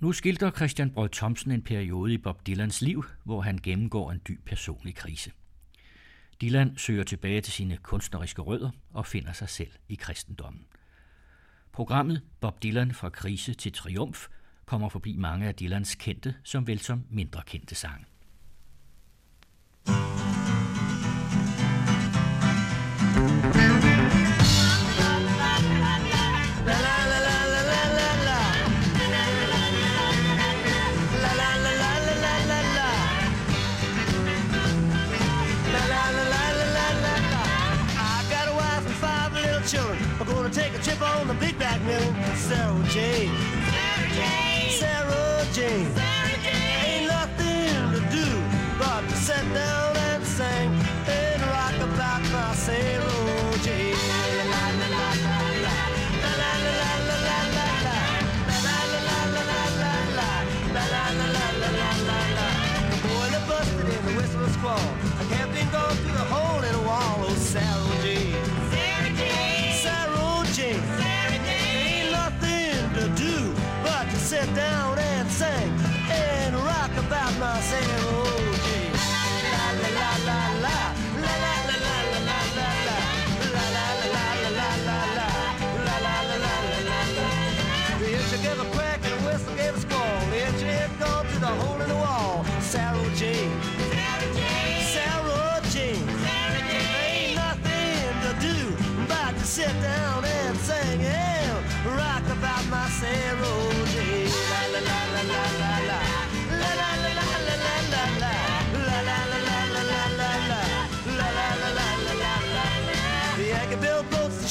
Nu skildrer Christian Brød Thomsen en periode i Bob Dylans liv, hvor han gennemgår en dyb personlig krise. Dylan søger tilbage til sine kunstneriske rødder og finder sig selv i kristendommen. Programmet Bob Dylan fra krise til triumf kommer forbi mange af Dylans kendte, som vel som mindre kendte sange.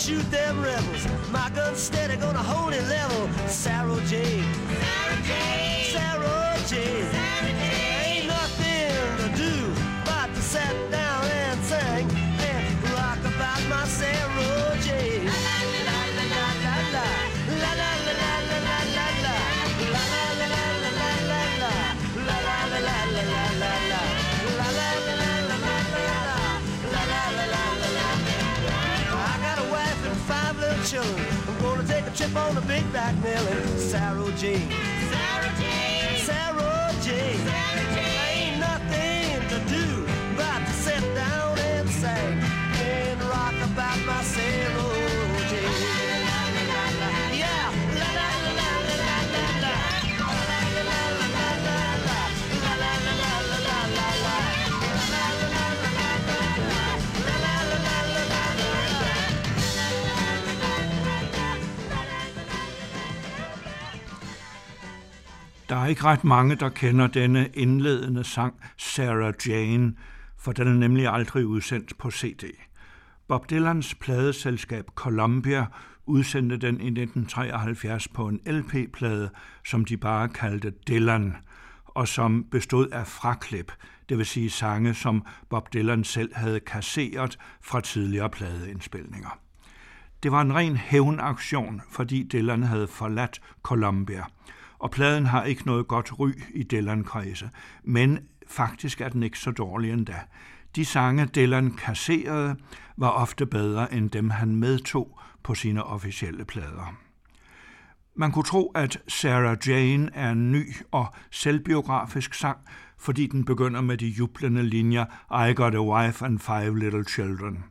Shoot them rebels. My gun's steady, gonna hold it level. Sarah Jane. A on the big back mill and Sarah Jane. Sarah Jane. Sarah Jane. Sarah Jane. Ain't nothing to do but to sit down and sing and rock about my Der er ikke ret mange, der kender denne indledende sang Sarah Jane, for den er nemlig aldrig udsendt på CD. Bob Dylans pladeselskab Columbia udsendte den i 1973 på en LP-plade, som de bare kaldte Dylan, og som bestod af fraklip, det vil sige sange, som Bob Dylan selv havde kasseret fra tidligere pladeindspilninger. Det var en ren hævnaktion, fordi Dylan havde forladt Columbia – og pladen har ikke noget godt ry i Dylan-kredse, men faktisk er den ikke så dårlig endda. De sange, Dylan kasserede, var ofte bedre end dem, han medtog på sine officielle plader. Man kunne tro, at Sarah Jane er en ny og selvbiografisk sang, fordi den begynder med de jublende linjer I got a wife and five little children.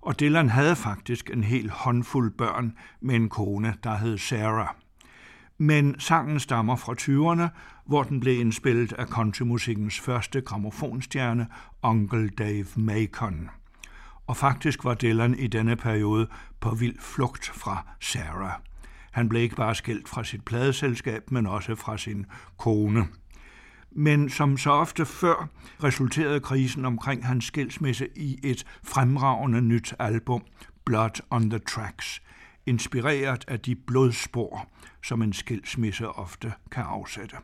Og Dylan havde faktisk en hel håndfuld børn med en kone, der hed Sarah men sangen stammer fra 20'erne, hvor den blev indspillet af countrymusikkens første gramofonstjerne, Uncle Dave Macon. Og faktisk var Dylan i denne periode på vild flugt fra Sarah. Han blev ikke bare skilt fra sit pladeselskab, men også fra sin kone. Men som så ofte før resulterede krisen omkring hans skilsmisse i et fremragende nyt album, Blood on the Tracks, inspireret af de blodspor, som en skilsmisse ofte kan afsætte.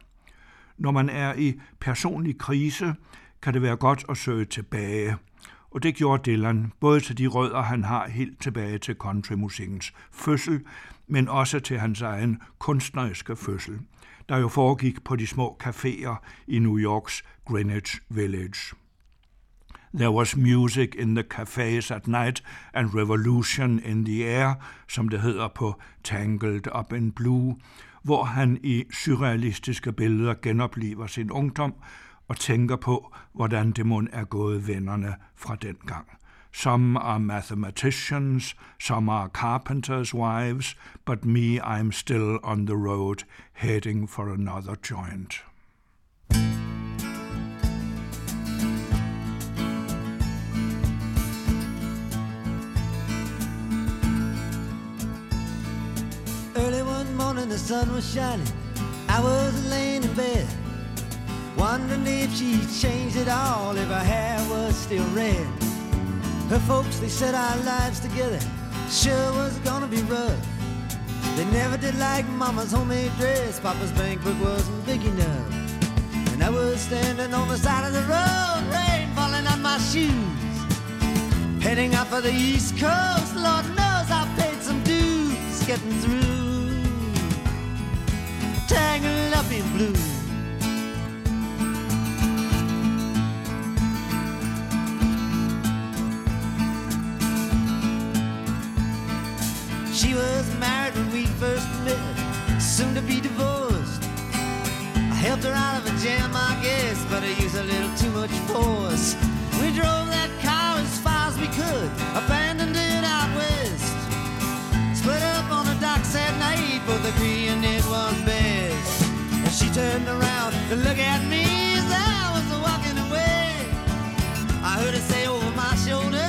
Når man er i personlig krise, kan det være godt at søge tilbage, og det gjorde Dylan, både til de rødder, han har helt tilbage til countrymusikkens fødsel, men også til hans egen kunstneriske fødsel, der jo foregik på de små caféer i New Yorks Greenwich Village. There was music in the cafes at night and revolution in the air, som det hedder på Tangled Up in Blue, hvor han i surrealistiske billeder genopliver sin ungdom og tænker på, hvordan det må er gået vennerne fra den gang. Some are mathematicians, some are carpenters' wives, but me, I'm still on the road, heading for another joint. The sun was shining. I was laying in bed, wondering if she'd changed it all, if her hair was still red. Her folks, they said our lives together sure was gonna be rough. They never did like Mama's homemade dress. Papa's bank book wasn't big enough. And I was standing on the side of the road, rain falling on my shoes. Heading out for the East Coast, Lord knows I paid some dues getting through tangled up in blue. She was married when we first met, soon to be divorced. I helped her out of a jam, I guess, but I used a little too much force. We drove that car as far as we could, abandoned it on at night, both agreeing it was best. And she turned around to look at me as I was walking away. I heard her say over my shoulder,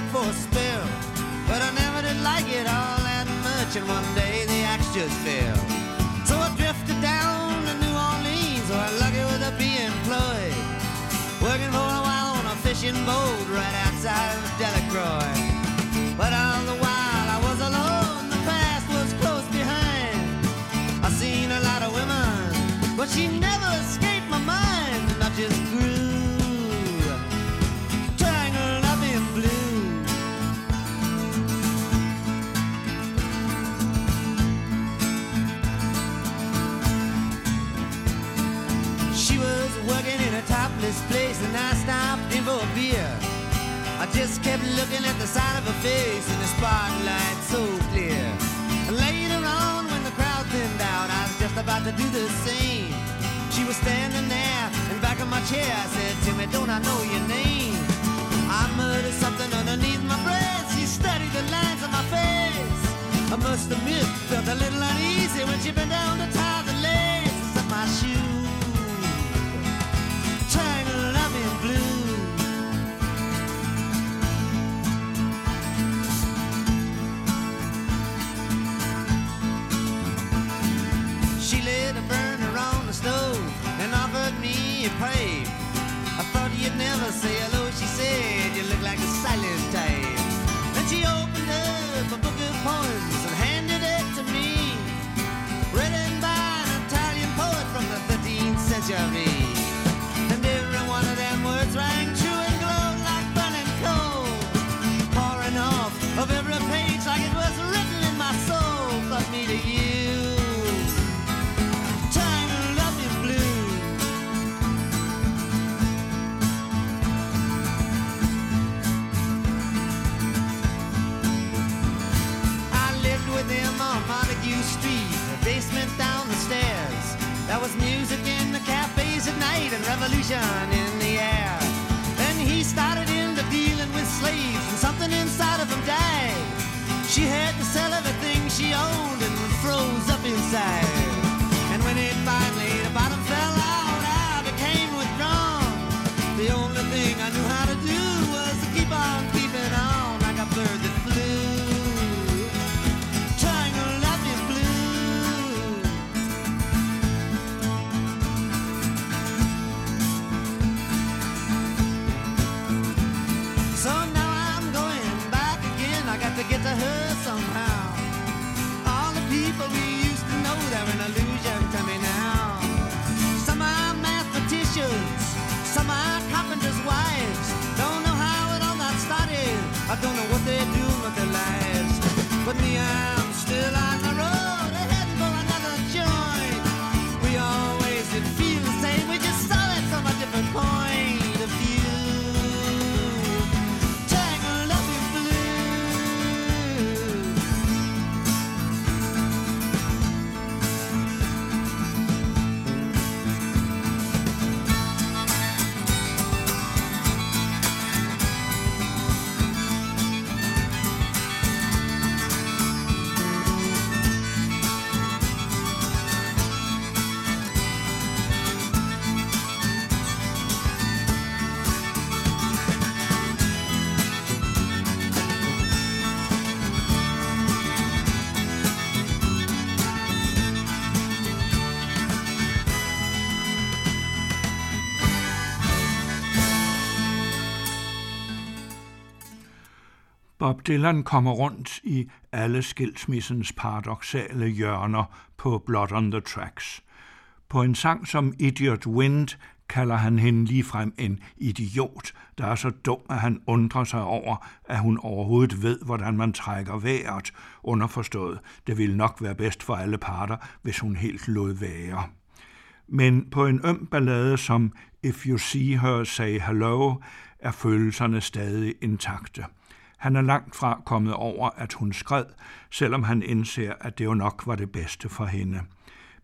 for a spell. But I never did like it all that much, and one day the axe just fell. So I drifted down to New Orleans, where I lucky with a be employed. Working for a while on a fishing boat right outside of Delacroix. But all the while I was alone, the past was close behind. I seen a lot of women, but she never to do the same. She was standing there in back of my chair. I said, Timmy, don't I know your name? I muttered something underneath my breath. She studied the lines on my face. I must admit, felt a little uneasy when she bent down you'd never say hello, she said. Revolution Bob Dylan kommer rundt i alle skilsmissens paradoxale hjørner på Blood on the Tracks. På en sang som Idiot Wind kalder han hende ligefrem en idiot, der er så dum, at han undrer sig over, at hun overhovedet ved, hvordan man trækker vejret, underforstået. Det ville nok være bedst for alle parter, hvis hun helt lod være. Men på en øm ballade som If You See Her Say Hello, er følelserne stadig intakte. Han er langt fra kommet over, at hun skred, selvom han indser, at det jo nok var det bedste for hende.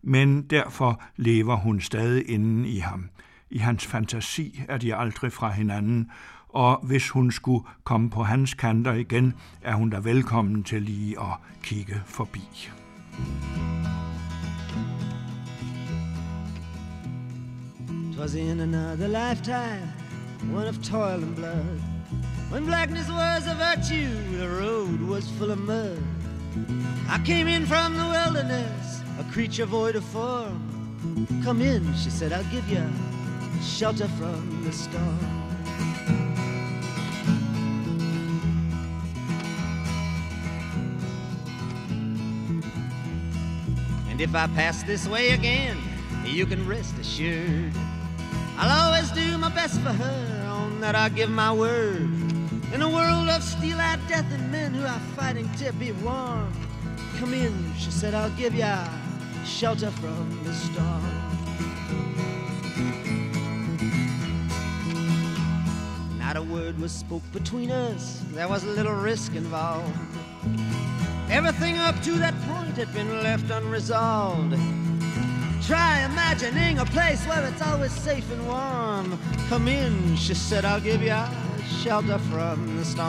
Men derfor lever hun stadig inden i ham. I hans fantasi er de aldrig fra hinanden, og hvis hun skulle komme på hans kanter igen, er hun da velkommen til lige at kigge forbi. Twas in another lifetime, one of toil and blood. When blackness was a virtue, the road was full of mud. I came in from the wilderness, a creature void of form. Come in, she said, I'll give you shelter from the storm. And if I pass this way again, you can rest assured. I'll always do my best for her, on that I give my word. In a world of steel-eyed death and men who are fighting to be warm. Come in, she said, I'll give ya shelter from the storm. Not a word was spoke between us. There was a little risk involved. Everything up to that point had been left unresolved. Try imagining a place where it's always safe and warm. Come in, she said, I'll give you shelter from the storm.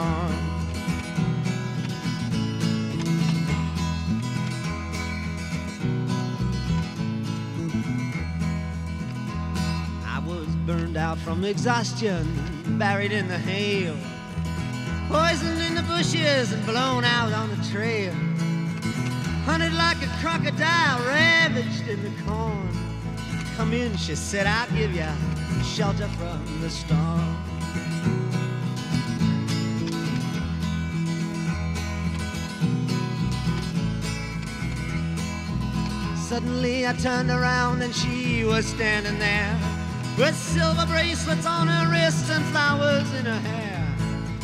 I was burned out from exhaustion, buried in the hail, poisoned in the bushes and blown out on the trail. Hunted like a crocodile, ravaged in the corn. Come in, she said, I'll give you shelter from the storm. Suddenly I turned around and she was standing there with silver bracelets on her wrists and flowers in her hair.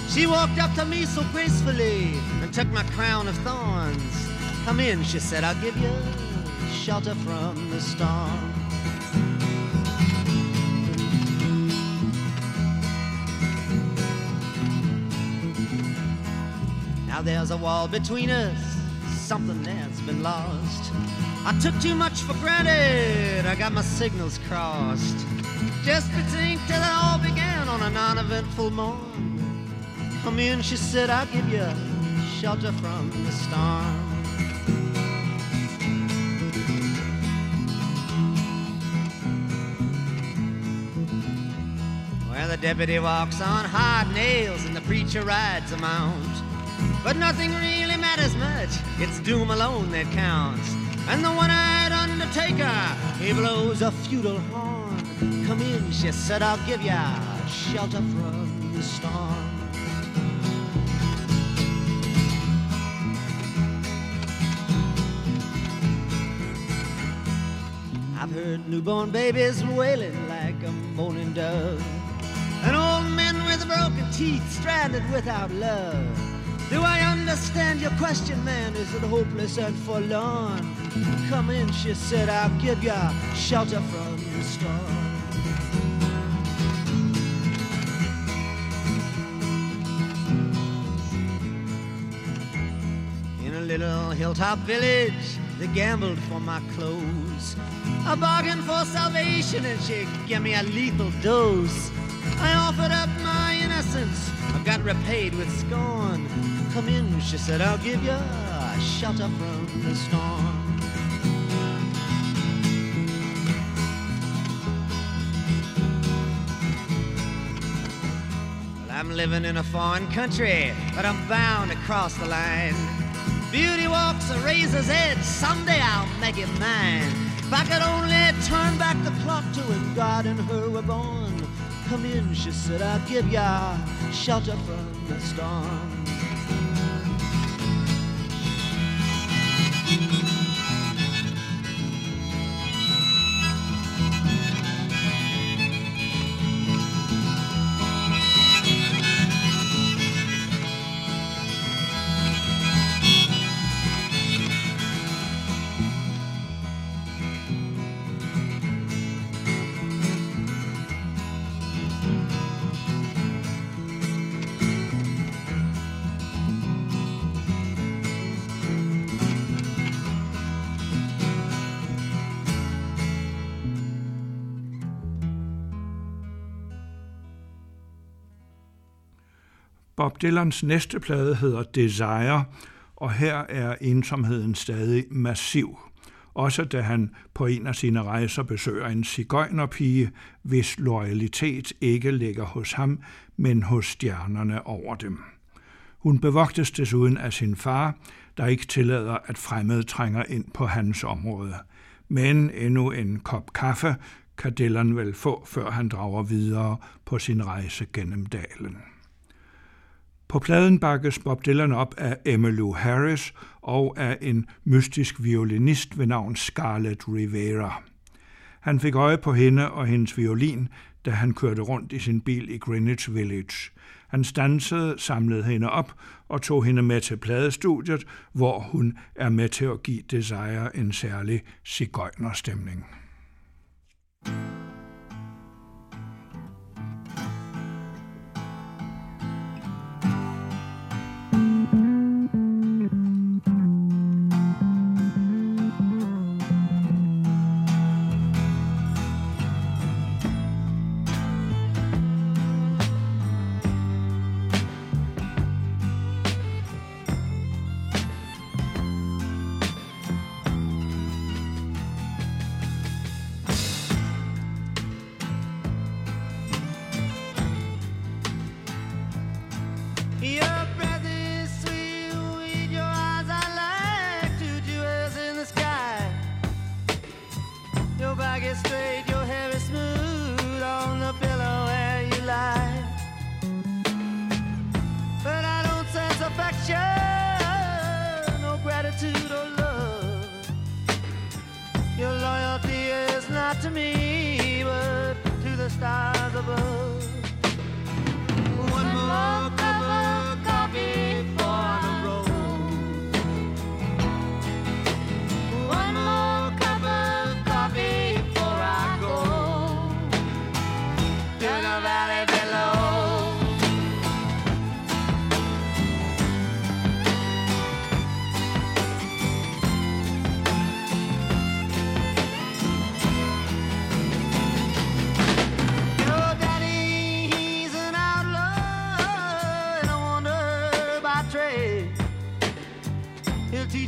She walked up to me so gracefully and took my crown of thorns. Come in, she said, I'll give you shelter from the storm. Now there's a wall between us, something that's been lost. I took too much for granted, I got my signals crossed. Just think till it all began on a non-eventful morn. Come in, she said, I'll give you shelter from the storm. Well, the deputy walks on hard nails and the preacher rides a mount. But nothing really matters much, it's doom alone that counts. And the one-eyed undertaker, he blows a feudal horn. Come in, she said, I'll give ya shelter from the storm. I've heard newborn babies wailing like a moaning dove. And old men with broken teeth stranded without love. Do I understand your question, man? Is it hopeless and forlorn? Come in, she said, I'll give you shelter from the storm. In a little hilltop village, they gambled for my clothes. I bargained for salvation and she gave me a lethal dose. I offered up my innocence, I got repaid with scorn. Come in, she said, I'll give you a shelter from the storm. Well, I'm living in a foreign country, but I'm bound to cross the line. Beauty walks a razor's edge, someday I'll make it mine. If I could only turn back the clock to when God and her were born. Come in, she said, I'll give ya shelter from the storm. Bob Dylans næste plade hedder Desire, og her er ensomheden stadig massiv. Også da han på en af sine rejser besøger en cigøjnerpige, hvis loyalitet ikke ligger hos ham, men hos stjernerne over dem. Hun bevogtes desuden af sin far, der ikke tillader, at fremmede trænger ind på hans område. Men endnu en kop kaffe kan Dylan vel få, før han drager videre på sin rejse gennem dalen. På pladen bakkes Bob Dylan op af Emmylou Harris og af en mystisk violinist ved navn Scarlett Rivera. Han fik øje på hende og hendes violin, da han kørte rundt i sin bil i Greenwich Village. Han stansede, samlede hende op og tog hende med til pladestudiet, hvor hun er med til at give Desire en særlig cigøjnerstemning.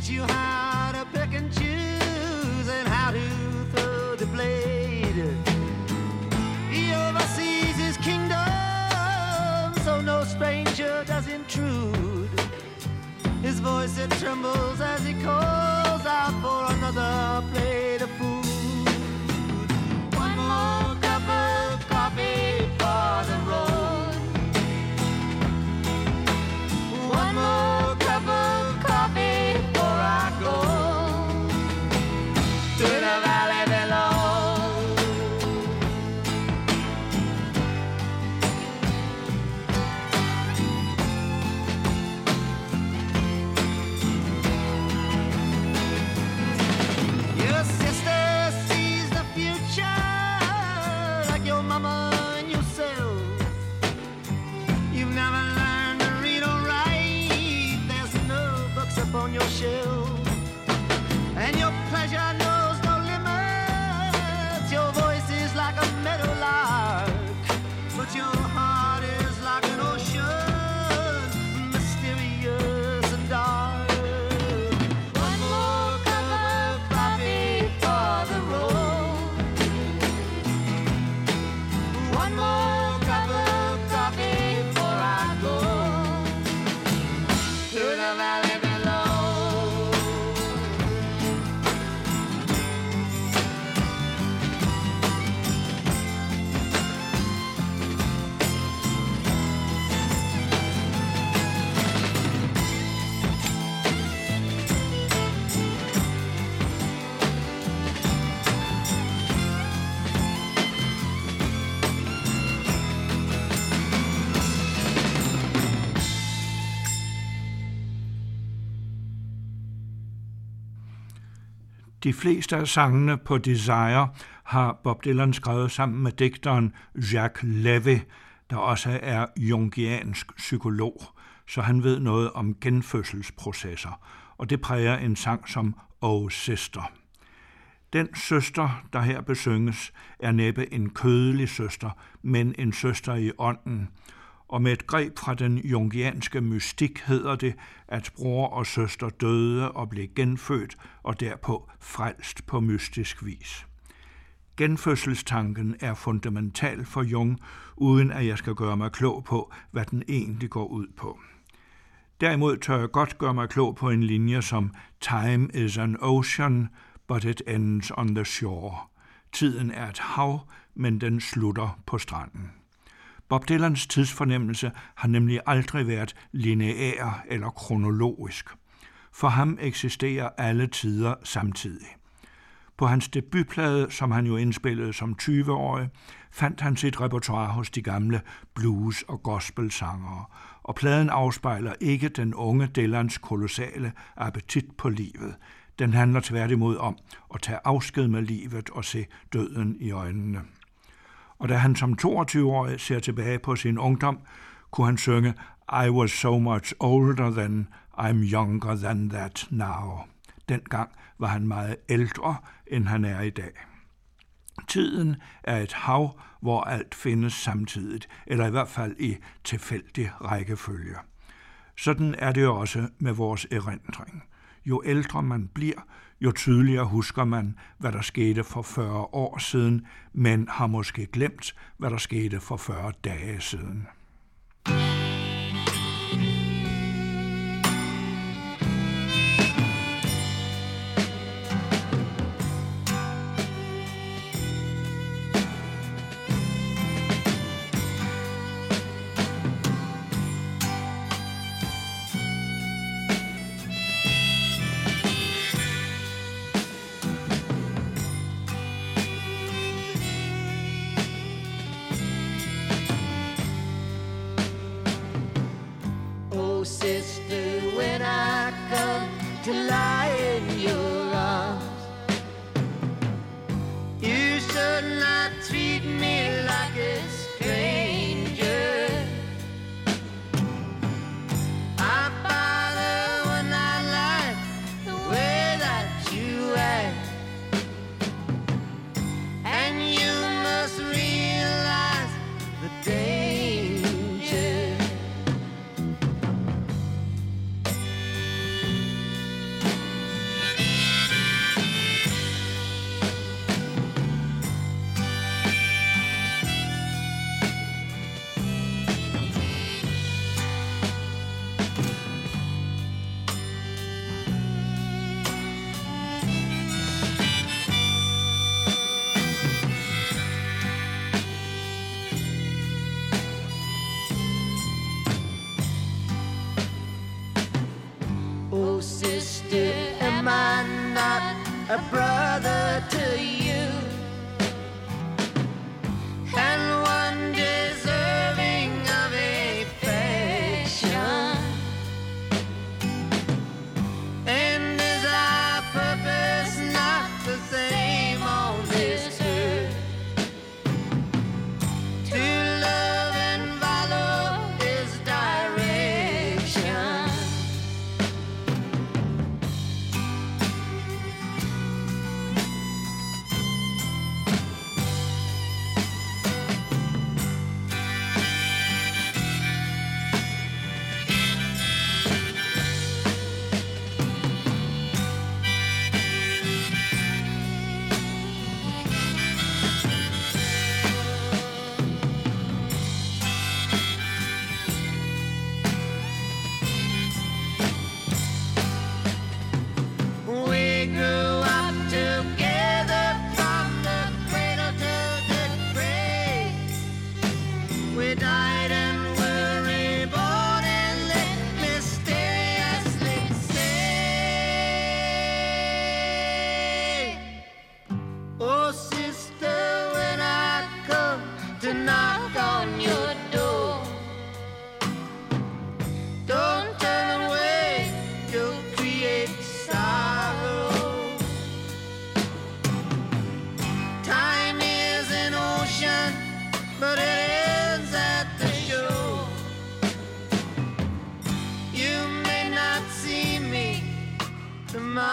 teach you how to pick and choose and how to throw the blade. He oversees his kingdom, so no stranger does intrude. His voice it trembles as he calls out for another blade. De fleste af sangene på Desire har Bob Dylan skrevet sammen med digteren Jacques Levy, der også er jungiansk psykolog, så han ved noget om genfødselsprocesser, og det præger en sang som Oh Sister. Den søster, der her besynges, er næppe en kødelig søster, men en søster i ånden, og med et greb fra den jungianske mystik hedder det, at bror og søster døde og blev genfødt og derpå frelst på mystisk vis. Genfødselstanken er fundamental for Jung, uden at jeg skal gøre mig klog på, hvad den egentlig går ud på. Derimod tør jeg godt gøre mig klog på en linje som Time is an ocean, but it ends on the shore. Tiden er et hav, men den slutter på stranden. Bob Dylans tidsfornemmelse har nemlig aldrig været lineær eller kronologisk. For ham eksisterer alle tider samtidig. På hans debutplade, som han jo indspillede som 20-årig, fandt han sit repertoire hos de gamle blues- og gospelsangere, og pladen afspejler ikke den unge Dylans kolossale appetit på livet. Den handler tværtimod om at tage afsked med livet og se døden i øjnene. Og da han som 22-årig ser tilbage på sin ungdom, kunne han synge I was so much older than I'm younger than that now. Dengang var han meget ældre, end han er i dag. Tiden er et hav, hvor alt findes samtidigt, eller i hvert fald i tilfældig rækkefølge. Sådan er det også med vores erindring. Jo ældre man bliver, jo tydeligere husker man, hvad der skete for 40 år siden, men har måske glemt, hvad der skete for 40 dage siden.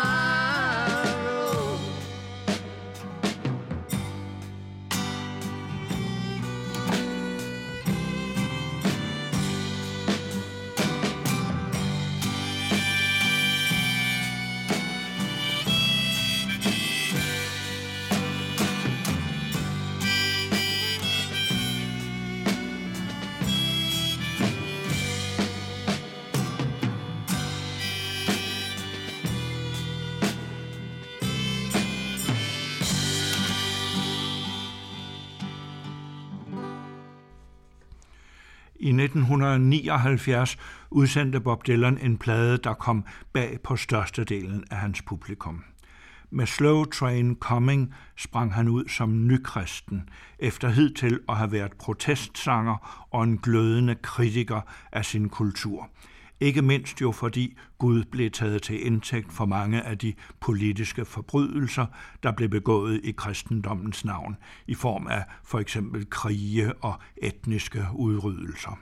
time. I 1979 udsendte Bob Dylan en plade, der kom bag på størstedelen af hans publikum. Med Slow Train Coming sprang han ud som nykristen, efter hidtil at have været protestsanger og en glødende kritiker af sin kultur. Ikke mindst jo fordi Gud blev taget til indtægt for mange af de politiske forbrydelser, der blev begået i kristendommens navn, i form af for eksempel krige og etniske udryddelser.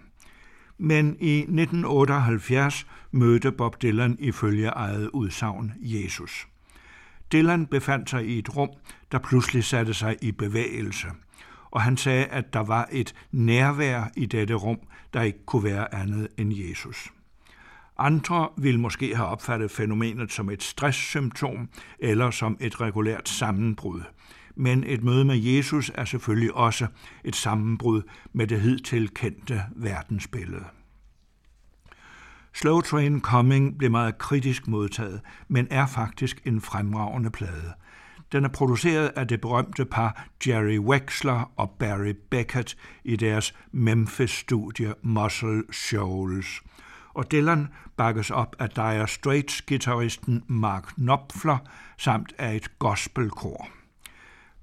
Men i 1978 mødte Bob Dylan ifølge eget udsagn Jesus. Dylan befandt sig i et rum, der pludselig satte sig i bevægelse, og han sagde, at der var et nærvær i dette rum, der ikke kunne være andet end Jesus. Andre vil måske have opfattet fænomenet som et stresssymptom eller som et regulært sammenbrud. Men et møde med Jesus er selvfølgelig også et sammenbrud med det hidtil kendte verdensbillede. Slow Train Coming blev meget kritisk modtaget, men er faktisk en fremragende plade. Den er produceret af det berømte par Jerry Wexler og Barry Beckett i deres Memphis-studie Muscle Shoals. Og Dylan bakkes op af Dire Straits-gitarristen Mark Knopfler samt af et gospelkor.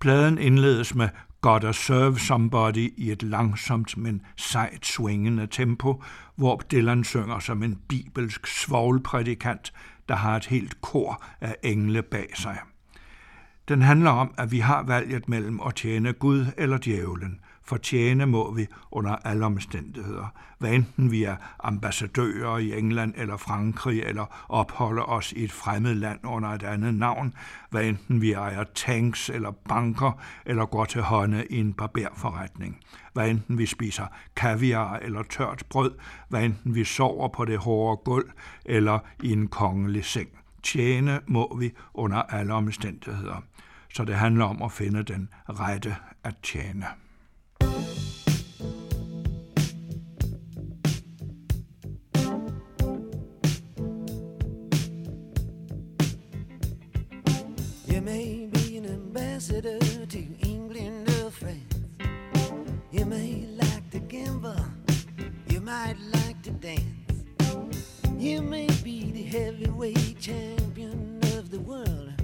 Pladen indledes med Gotta Serve Somebody i et langsomt, men sejt swingende tempo, hvor Dylan synger som en bibelsk svoglprædikant, der har et helt kor af engle bag sig. Den handler om, at vi har valget mellem at tjene Gud eller djævlen – fortjene må vi under alle omstændigheder, hvad enten vi er ambassadører i England eller Frankrig, eller opholder os i et fremmed land under et andet navn, hvad enten vi ejer tanks eller banker, eller går til hånde i en barberforretning, hvad enten vi spiser kaviar eller tørt brød, hvad enten vi sover på det hårde gulv eller i en kongelig seng. Tjene må vi under alle omstændigheder. Så det handler om at finde den rette at tjene. You may be an ambassador to England or France. You may like to gamble. You might like to dance. You may be the heavyweight champion of the world.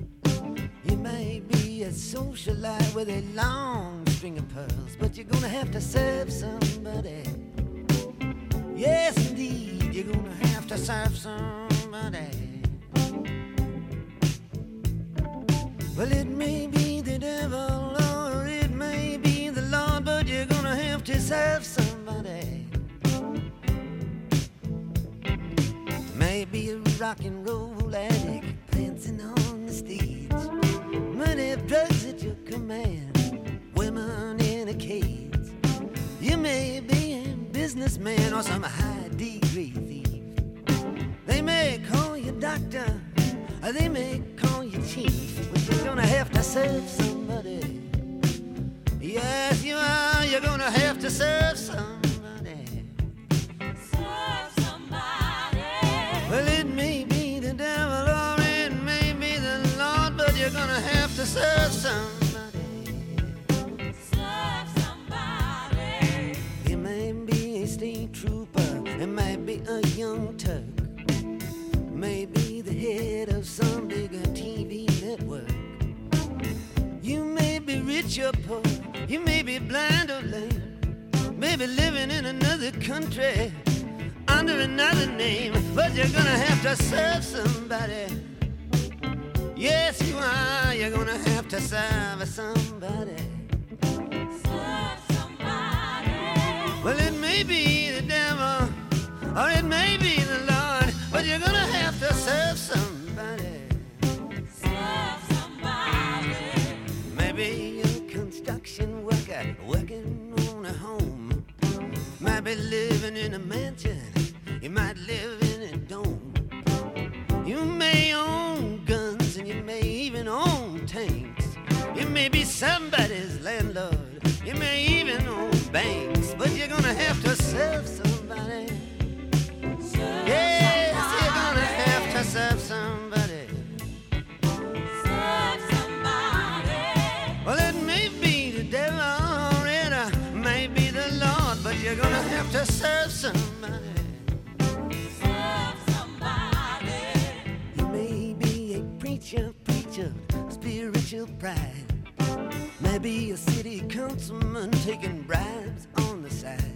You may be a socialite with a long string of pearls, but you're gonna have to serve somebody. Yes, indeed, you're gonna have to serve somebody. Well, it may be the devil or it may be the Lord, but you're gonna have to serve somebody. Maybe a rock and roll addict prancing on the stage. Money, drugs at your command, women in a cage. You may be a businessman or some high degree thief. They may call you doctor, or they may call you chief, but you're gonna have to serve somebody. Yes, you are. You're gonna have to serve somebody. Serve somebody. Well, it may be the devil or it may be the Lord, but you're gonna have to serve somebody. Serve somebody. It may be a state trooper, it might be a young Turk, maybe head of some bigger TV network. You may be rich or poor, you may be blind or lame, maybe living in another country under another name, but you're gonna have to serve somebody. Yes, you are. You're gonna have to serve somebody. Serve somebody. Well, it may be the devil, or it may be the Lord, but you're gonna have to serve somebody. Might be living in a mansion, you might live in a dome. You may own guns and you may even own tanks. You may be somebody's landlord, you may even own banks, but you're gonna have to serve somebody. Serve Yes, you're gonna have to serve somebody. To serve somebody. Serve somebody. You may be a preacher, preacher, spiritual pride. Maybe a city councilman taking bribes on the side.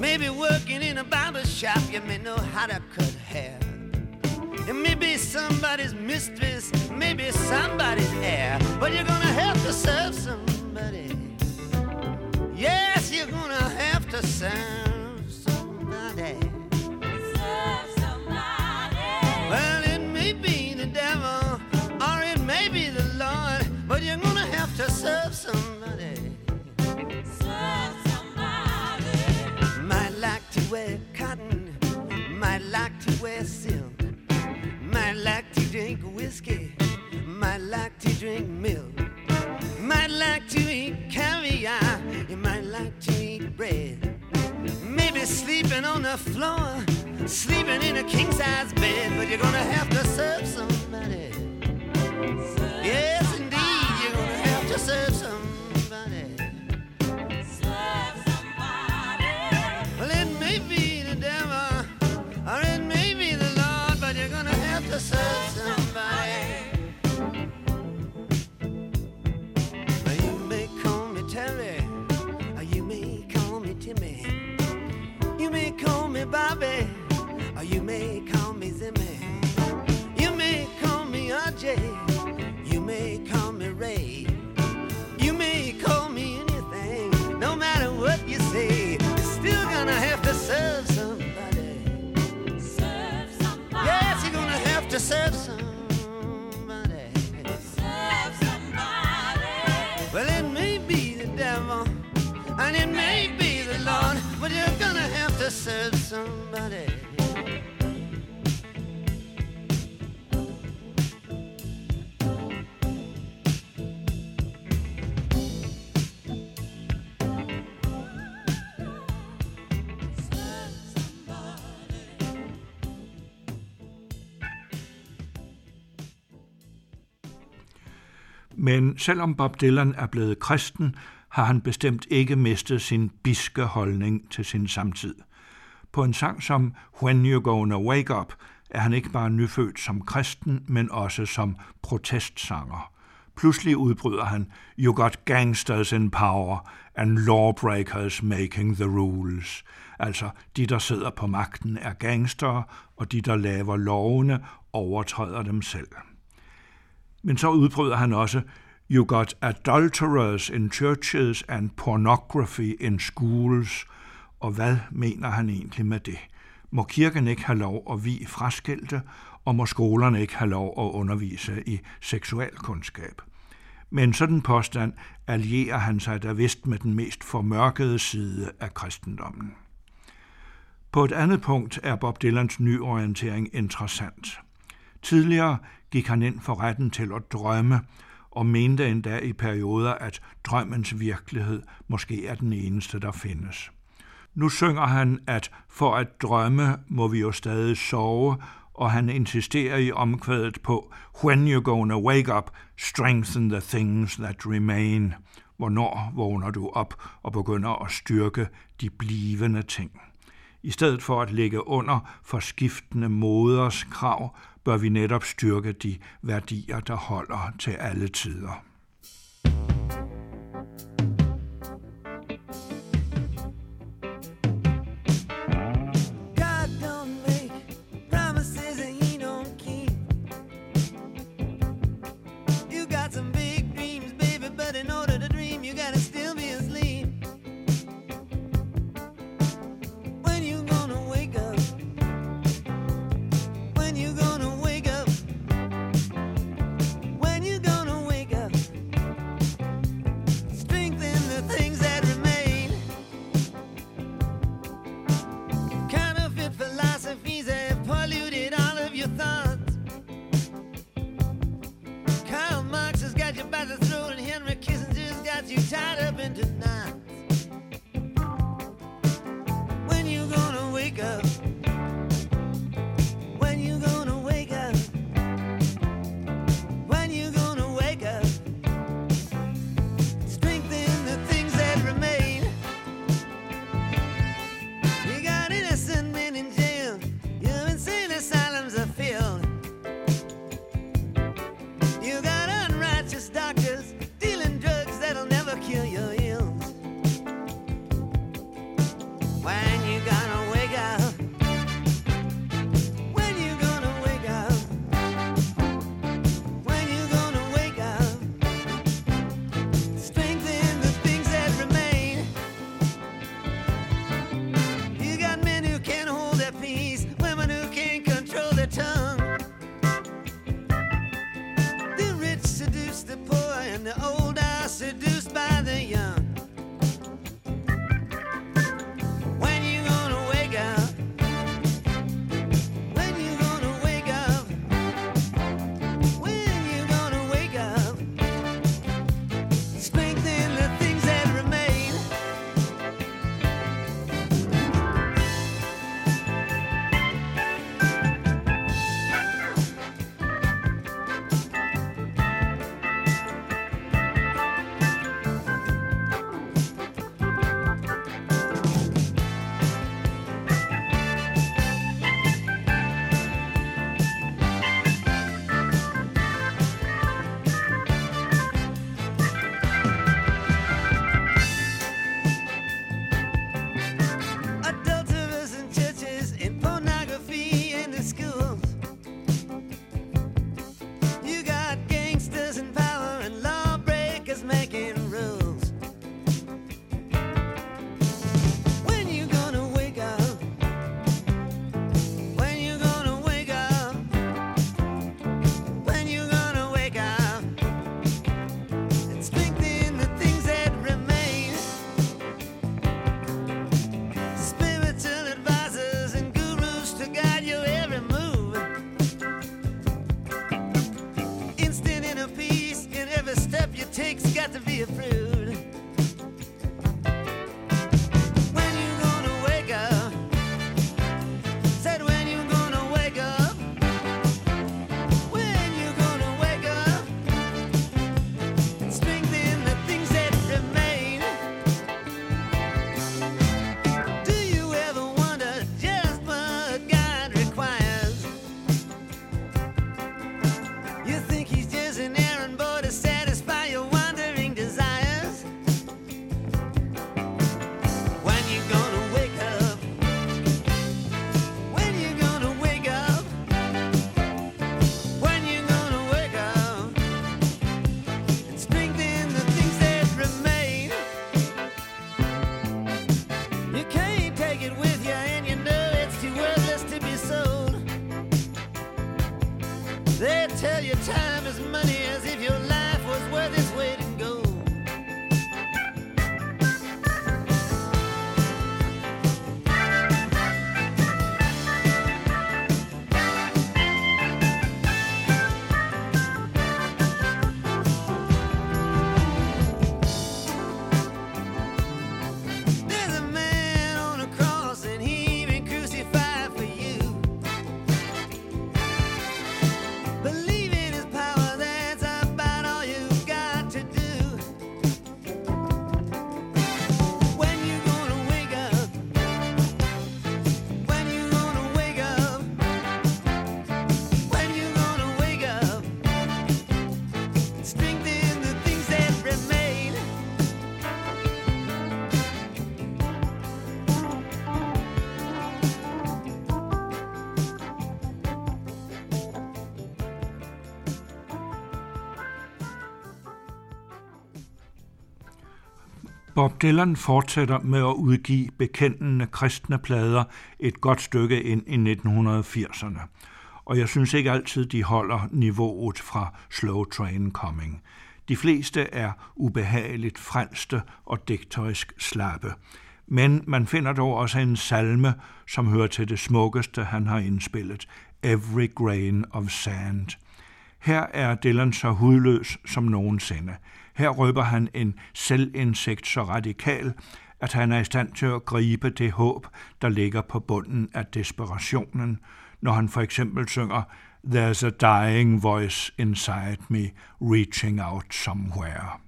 Maybe working in a barber shop, you may know how to cut hair. And maybe somebody's mistress, maybe somebody's heir. But you're gonna have to serve somebody. Yes, you're gonna have to serve somebody. Serve somebody. Well, it may be the devil, or it may be the Lord, but you're gonna have to serve somebody. Serve somebody. Might like to wear cotton, might like to wear silk, might like to drink whiskey, might like to drink milk, might like to eat caviar, you might like to eat bread. Maybe sleeping on the floor, sleeping in a king size bed, but you're gonna have to serve somebody. Yes, Bobby, or you may call me Zimmy. You may call me RJ, you may call me Ray. You may call me anything, no matter what you say. You're still gonna have to serve somebody. Serve somebody. Yes, you're gonna have to serve somebody. Serve somebody Well it may be the devil, and it may be the Lord, but you're gonna have to serve somebody. Men selvom Bob Dylan er blevet kristen, har han bestemt ikke mistet sin biske holdning til sin samtid. På en sang som When You're Gonna Wake Up er han ikke bare nyfødt som kristen, men også som protestsanger. Pludselig udbryder han, You got gangsters in power and lawbreakers making the rules. Altså, de der sidder på magten er gangstere, og de der laver lovene overtræder dem selv. Men så udbryder han også, You got adulterers in churches and pornography in schools. Og hvad mener han egentlig med det? Må kirken ikke have lov at vi fraskilte, og må skolerne ikke have lov at undervise i seksualkundskab? Med en sådan påstand allierer han sig da vist med den mest formørkede side af kristendommen. På et andet punkt er Bob Dylans nyorientering interessant. Tidligere gik han ind for retten til at drømme, og mente endda i perioder, at drømmens virkelighed måske er den eneste, der findes. Nu synger han, at for at drømme må vi jo stadig sove, og han insisterer i omkvædet på When you're gonna wake up, strengthen the things that remain. Hvornår vågner du op og begynder at styrke de blivende ting? I stedet for at ligge under for skiftende moders krav, bør vi netop styrke de værdier, der holder til alle tider. You tied up into Bob Dylan fortsætter med at udgive bekendende kristne plader et godt stykke ind i 1980'erne. Og jeg synes ikke altid, de holder niveauet fra Slow Train Coming. De fleste er ubehageligt frelste og digterisk slappe. Men man finder dog også en salme, som hører til det smukkeste, han har indspillet, Every Grain of Sand. Her er Dylan så hudløs som nogensinde. Her røber han en selvindsigt så radikal, at han er i stand til at gribe det håb, der ligger på bunden af desperationen, når han for eksempel synger There's a dying voice inside me reaching out somewhere.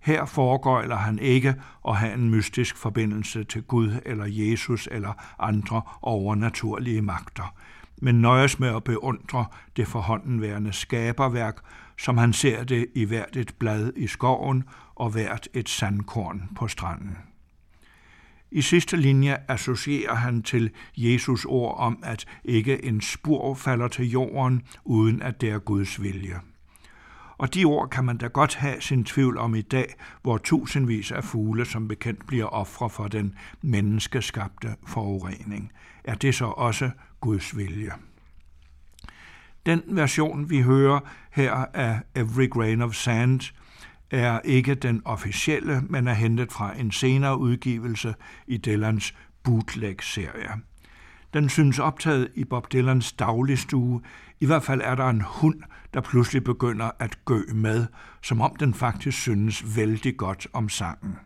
Her foregøjler han ikke at have en mystisk forbindelse til Gud eller Jesus eller andre overnaturlige magter, men nøjes med at beundre det forhåndenværende skaberværk, som han ser det i hvert et blad i skoven og hvert et sandkorn på stranden. I sidste linje associerer han til Jesus ord om, at ikke en spor falder til jorden, uden at det er Guds vilje. Og de ord kan man da godt have sin tvivl om i dag, hvor tusindvis af fugle som bekendt bliver ofre for den menneskeskabte forurening. Er det så også Guds vilje? Den version, vi hører her af Every Grain of Sand, er ikke den officielle, men er hentet fra en senere udgivelse i Dylans bootleg-serie. Den synes optaget i Bob Dylans dagligstue. I hvert fald er der en hund, der pludselig begynder at gø med, som om den faktisk synes vældig godt om sangen.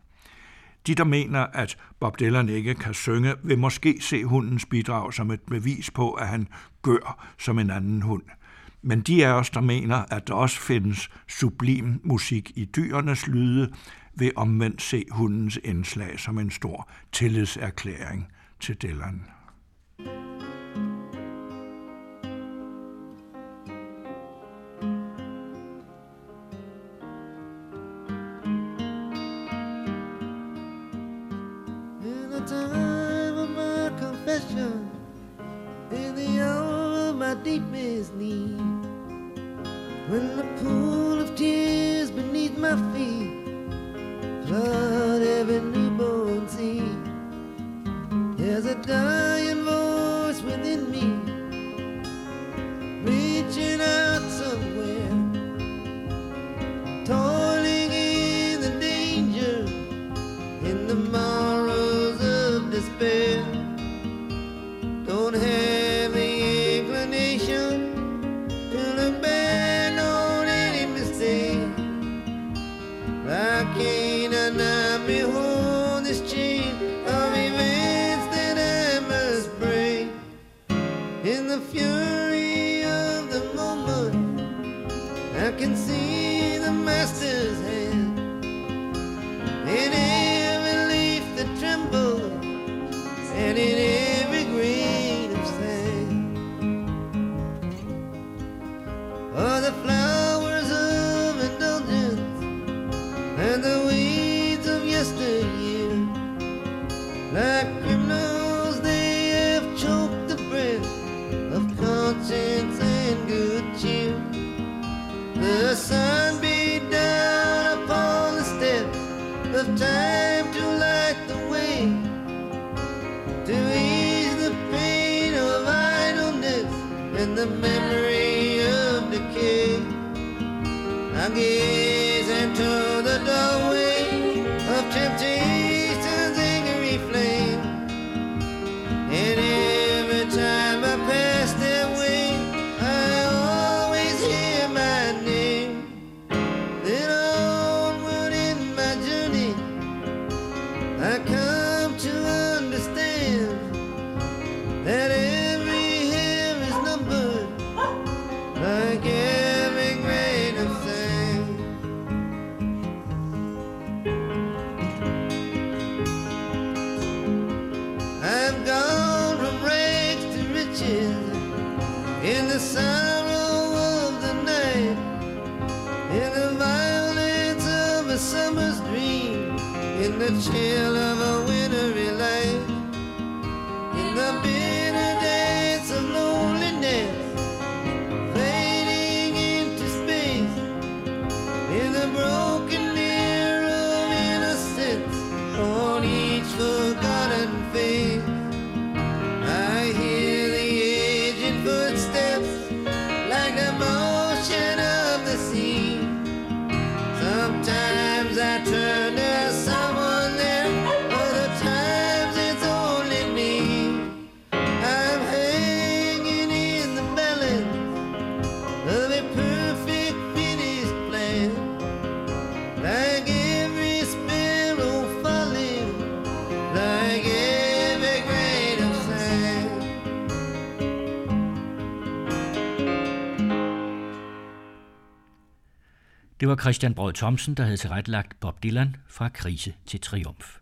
De, der mener, at Bob Dylan ikke kan synge, vil måske se hundens bidrag som et bevis på, at han gør som en anden hund. Men de af os, der mener, at der også findes sublim musik i dyrenes lyde, vil omvendt se hundens indslag som en stor tillidserklæring til Dylan. In Det var Christian Brød Thomsen, der havde tilrettelagt Bob Dylan fra krise til triumf.